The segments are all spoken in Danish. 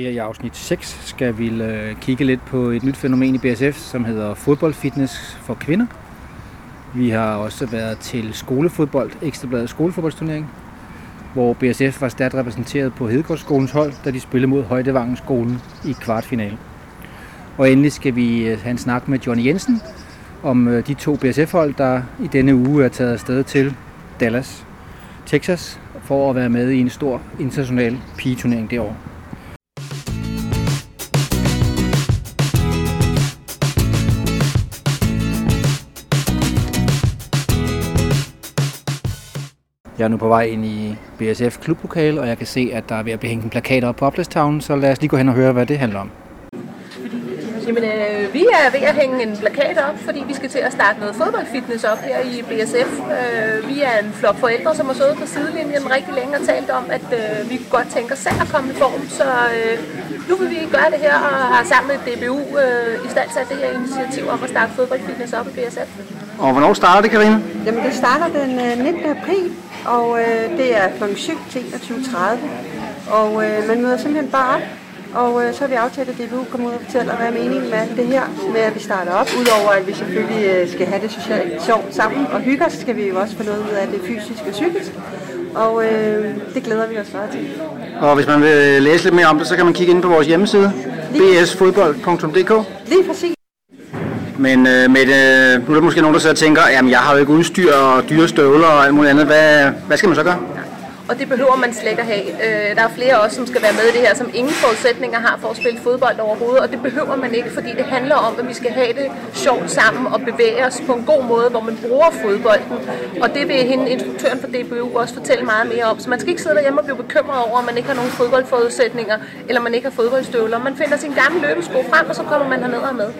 Her i afsnit 6 skal vi øh, kigge lidt på et nyt fænomen i BSF, som hedder fodboldfitness for kvinder. Vi har også været til skolefodbold, Ekstrabladet skolefodboldsturnering, hvor BSF var stærkt repræsenteret på Hedegårdsskolens hold, da de spillede mod Højdevangenskolen i kvartfinalen. Og endelig skal vi øh, have en snak med Johnny Jensen om øh, de to BSF-hold, der i denne uge er taget afsted til Dallas, Texas, for at være med i en stor international pigeturnering det år. Jeg er nu på vej ind i BSF klublokale, og jeg kan se, at der er ved at blive hængt en plakat op på Oplæstown, så lad os lige gå hen og høre, hvad det handler om. Jamen, øh, vi er ved at hænge en plakat op, fordi vi skal til at starte noget fodboldfitness op her i BSF. Øh, vi er en flok forældre, som har siddet på sidelinjen rigtig længe og talt om, at øh, vi kunne godt tænke os selv at komme i form. Så øh, nu vil vi gøre det her og har sammen med DBU øh, i stand sat det her initiativ om at starte fodboldfitness op i BSF. Og hvornår starter det, Karina? Jamen, det starter den øh, 19. april, og øh, det er kl. 7 til 21.30. Og øh, man møder simpelthen bare op, og øh, så har vi aftalt, at DBU kommer ud og fortæller, hvad er meningen med det her, med at vi starter op. Udover at vi selvfølgelig øh, skal have det socialt sjovt sammen og hygge os, skal vi jo også få noget ud af det fysisk og psykisk. Og øh, det glæder vi os meget til. Og hvis man vil læse lidt mere om det, så kan man kigge ind på vores hjemmeside, bsfodbold.dk. Lige præcis. Men øh, med det, nu er der måske nogen, der sidder og tænker, jamen jeg har jo ikke udstyr og dyre støvler og alt muligt andet. Hvad, hvad skal man så gøre? Og det behøver man slet ikke at have. Øh, der er flere også, som skal være med i det her, som ingen forudsætninger har for at spille fodbold overhovedet. Og det behøver man ikke, fordi det handler om, at vi skal have det sjovt sammen og bevæge os på en god måde, hvor man bruger fodbolden. Og det vil hende, instruktøren for DBU også fortælle meget mere om. Så man skal ikke sidde derhjemme og blive bekymret over, at man ikke har nogen fodboldforudsætninger, eller man ikke har fodboldstøvler. Man finder sin gamle løbesko frem, og så kommer man herned og med.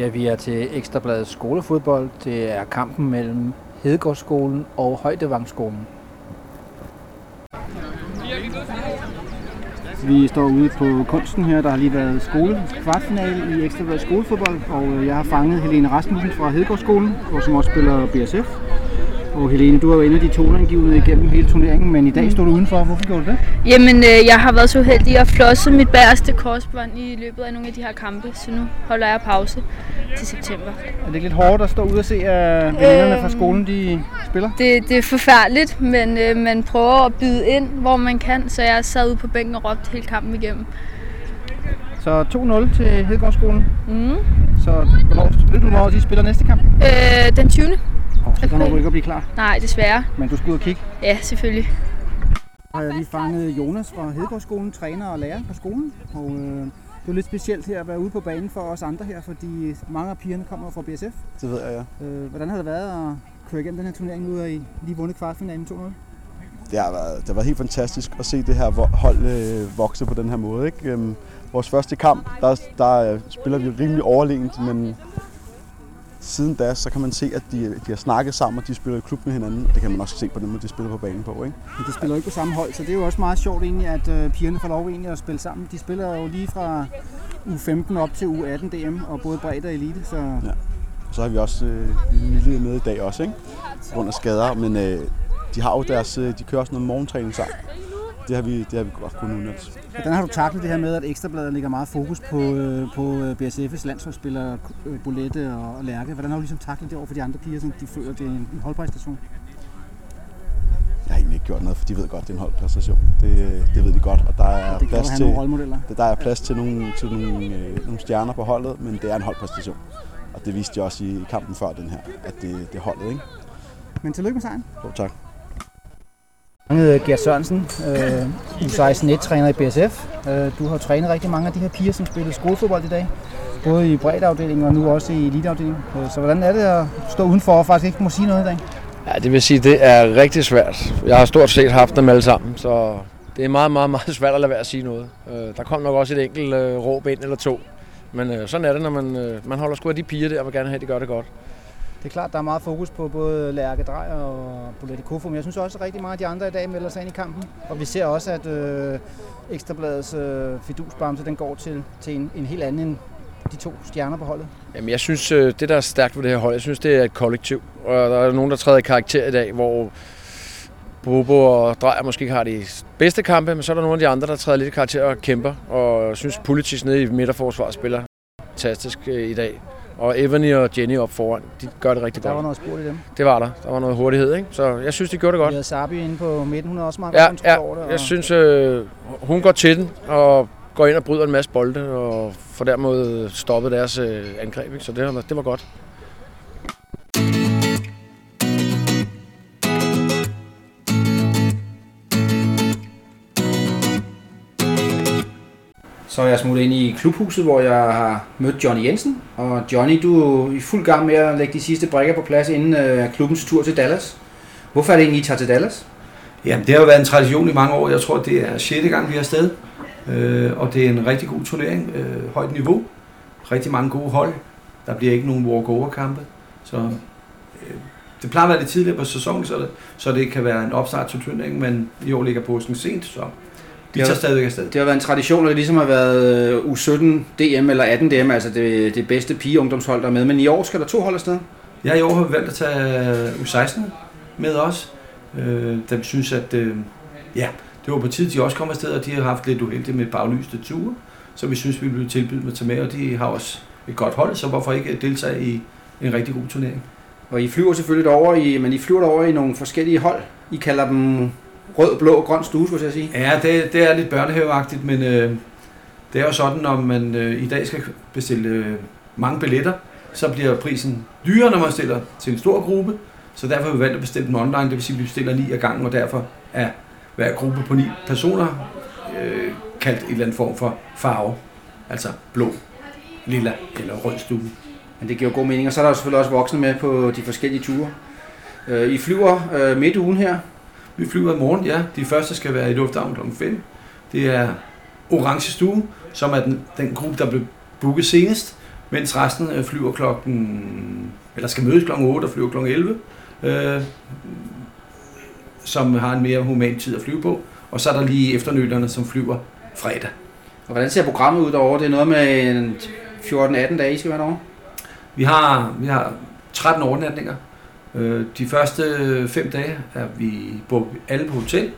Ja, vi er til Ekstrabladets skolefodbold. Det er kampen mellem Hedegårdsskolen og Højdevangsskolen. Vi står ude på kunsten her. Der har lige været skole kvartfinale i Ekstrabladets skolefodbold, og øh, jeg har fanget Helene Rasmussen fra Hedegårdsskolen, som også spiller BSF. Og Helene, du er jo en af de toneangivende igennem hele turneringen, men i dag står du udenfor. Hvorfor gjorde du det? Jamen, øh, jeg har været så heldig at flosse mit bagerste korsbånd i løbet af nogle af de her kampe, så nu holder jeg pause til september. Er det ikke lidt hårdt at stå ude og se, at veninderne fra skolen de spiller? Det, det er forfærdeligt, men øh, man prøver at byde ind, hvor man kan, så jeg sad ude på bænken og råbte hele kampen igennem. Så 2-0 til Hedegaardskolen. Mm. Så hvornår, ved du, hvornår de spiller næste kamp? Øh, den 20. Oh, så ikke at blive klar. Nej, desværre. Men du skal ud og kigge. Ja, selvfølgelig. har jeg lige fanget Jonas fra Hedegaardskolen, træner og lærer på skolen. Og øh, det er lidt specielt her at være ude på banen for os andre her, fordi mange af pigerne kommer fra BSF. Det ved jeg, ja. Øh, hvordan har det været at køre igennem den her turnering nu, og I lige vundet kvartfinalen 2-0? Det har, været, det har været helt fantastisk at se det her hold øh, vokse på den her måde. Ikke? Øhm, vores første kamp, der, der spiller vi rimelig overlegent, men siden da, så kan man se, at de, de har snakket sammen, og de spiller i klub med hinanden. Og det kan man også se på den måde, de spiller på banen på. Ikke? Men de spiller jo ikke på samme hold, så det er jo også meget sjovt egentlig, at øh, pigerne får lov egentlig at spille sammen. De spiller jo lige fra U15 op til U18 DM, og både bredde og elite, så Ja. Og så har vi også øh, Mille med i dag også, ikke? På grund af skader. Men øh, de har jo deres, øh, de kører også noget morgentræning sammen. Det har vi, det har vi godt kunnet udnytte. Hvordan har du taklet det her med, at Ekstrabladet lægger meget fokus på, øh, på øh, BSF's landsholdsspillere, øh, Bolette og, Lærke? Hvordan har du ligesom taklet det over for de andre piger, som de føler, det er en, holdpræstation? Jeg har egentlig ikke gjort noget, for de ved godt, det er en holdpræstation. Det, det ved de godt, og der er Det plads til, der er plads til nogle, til nogle, øh, nogle stjerner på holdet, men det er en holdpræstation. Og det viste de også i kampen før den her, at det, det er holdet, ikke? Men tillykke med sejren. Jo, tak. Jeg hedder Gert Sørensen, øh, U16-1-træner i BSF. Øh, du har trænet rigtig mange af de her piger, som spillede skolefodbold i dag. Både i breddeafdelingen og nu også i eliteafdelingen. Øh, Så hvordan er det at stå udenfor og faktisk ikke må sige noget i dag? Ja, det vil sige, det er rigtig svært. Jeg har stort set haft dem alle sammen, så det er meget, meget, meget svært at lade være at sige noget. Øh, Der kom nok også et enkelt øh, råb ind eller to. Men øh, sådan er det, når man, øh, man holder sgu af de piger der, og vil gerne have, at de gør det godt. Det er klart, der er meget fokus på både Lærke Drejer og Bolette Kofum. men jeg synes også, at rigtig meget af de andre i dag melder sig ind i kampen. Og vi ser også, at øh, Ekstrabladets øh, fidusbamse, den går til, til en, en helt anden de to stjerner på holdet? Jamen, jeg synes, øh, det der er stærkt ved det her hold, jeg synes, det er et kollektiv. Og der er nogen, der træder i karakter i dag, hvor Bobo og Drejer måske ikke har de bedste kampe, men så er der nogle af de andre, der træder lidt i karakter og kæmper. Og jeg synes, Politis nede i midterforsvaret spiller fantastisk øh, i dag. Og Evany og Jenny op foran, de gør det rigtig Der var godt. noget spurt i dem. Det var der. Der var noget hurtighed, ikke? Så jeg synes, de gjorde det Vi godt. havde Sabi inde på midten, hun har også meget Ja, godt ja, det. og- jeg synes, øh, hun går til den og går ind og bryder en masse bolde og får dermed stoppet deres øh, angreb. Ikke? Så det, var- det var godt. Så er jeg smuttet ind i klubhuset, hvor jeg har mødt Johnny Jensen. Og Johnny, du er i fuld gang med at lægge de sidste brikker på plads inden øh, klubbens tur til Dallas. Hvorfor er det egentlig, I tager til Dallas? Jamen, det har jo været en tradition i mange år. Jeg tror, det er 6. gang, vi er afsted. Øh, og det er en rigtig god turnering. Øh, højt niveau. Rigtig mange gode hold. Der bliver ikke nogen walk-over-kampe. Så øh, det plejer at være lidt tidligere på sæsonen, så det, så det kan være en opstart til turneringen, men i år ligger påsken sent, så Ja. tager stadigvæk afsted. Det har været en tradition, at det ligesom har været øh, U17 DM eller 18 DM, altså det, det bedste pigeungdomshold, der er med. Men i år skal der to hold afsted. Ja, i år har vi valgt at tage U16 med os, øh, da vi synes, at øh, ja, det var på tide, de også kom afsted, og de har haft lidt uheldigt med baglyste ture, så vi synes, vi blev tilbydet at tage med, og de har også et godt hold, så hvorfor ikke deltage i en rigtig god turnering? Og I flyver selvfølgelig derover i, men I flyver derover i nogle forskellige hold. I kalder dem rød, blå og grøn stue, skulle jeg sige. Ja, det, det er lidt børnehaveagtigt, men øh, det er jo sådan, når man øh, i dag skal bestille øh, mange billetter, så bliver prisen dyrere, når man stiller til en stor gruppe. Så derfor har vi valgt at bestille dem online, det vil sige, at vi bestiller ni ad gangen, og derfor er hver gruppe på ni personer øh, kaldt en eller anden form for farve. Altså blå, lilla eller rød stue. Men det giver god mening. Og så er der selvfølgelig også voksne med på de forskellige ture. Øh, I flyver øh, midt ugen her. Vi flyver i morgen, ja. De første skal være i lufthavnen kl. 5. Det er Orange Stue, som er den, den gruppe, der blev booket senest, mens resten øh, flyver klokken, eller skal mødes klokken 8 og flyver klokken 11, øh, som har en mere human tid at flyve på. Og så er der lige efternølerne, som flyver fredag. Og hvordan ser programmet ud derovre? Det er noget med en 14-18 dage, I skal være derovre. Vi har, vi har 13 overnatninger. Øh, De første fem dage er vi på, alle på hotel,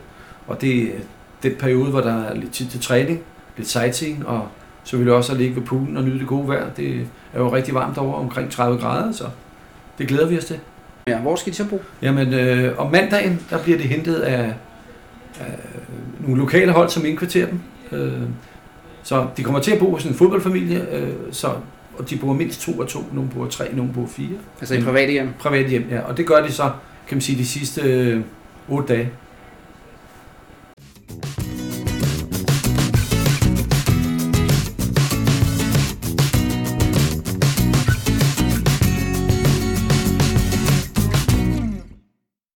og det er den periode, hvor der er lidt tid til træning, lidt sightseeing, og så vil jeg også at ligge ved poolen og nyde det gode vejr. Det er jo rigtig varmt over omkring 30 grader, så det glæder vi os til. Ja, hvor skal de så bo? Jamen, øh, om mandagen, der bliver det hentet af, af nogle lokale hold, som indkvarterer dem. Øh, så de kommer til at bo hos en fodboldfamilie, øh, så, og de bor mindst to og to. Nogle bor tre, nogle bor fire. Altså i private hjem. Privat hjem, ja. Og det gør de så, kan man sige, de sidste øh, otte dage.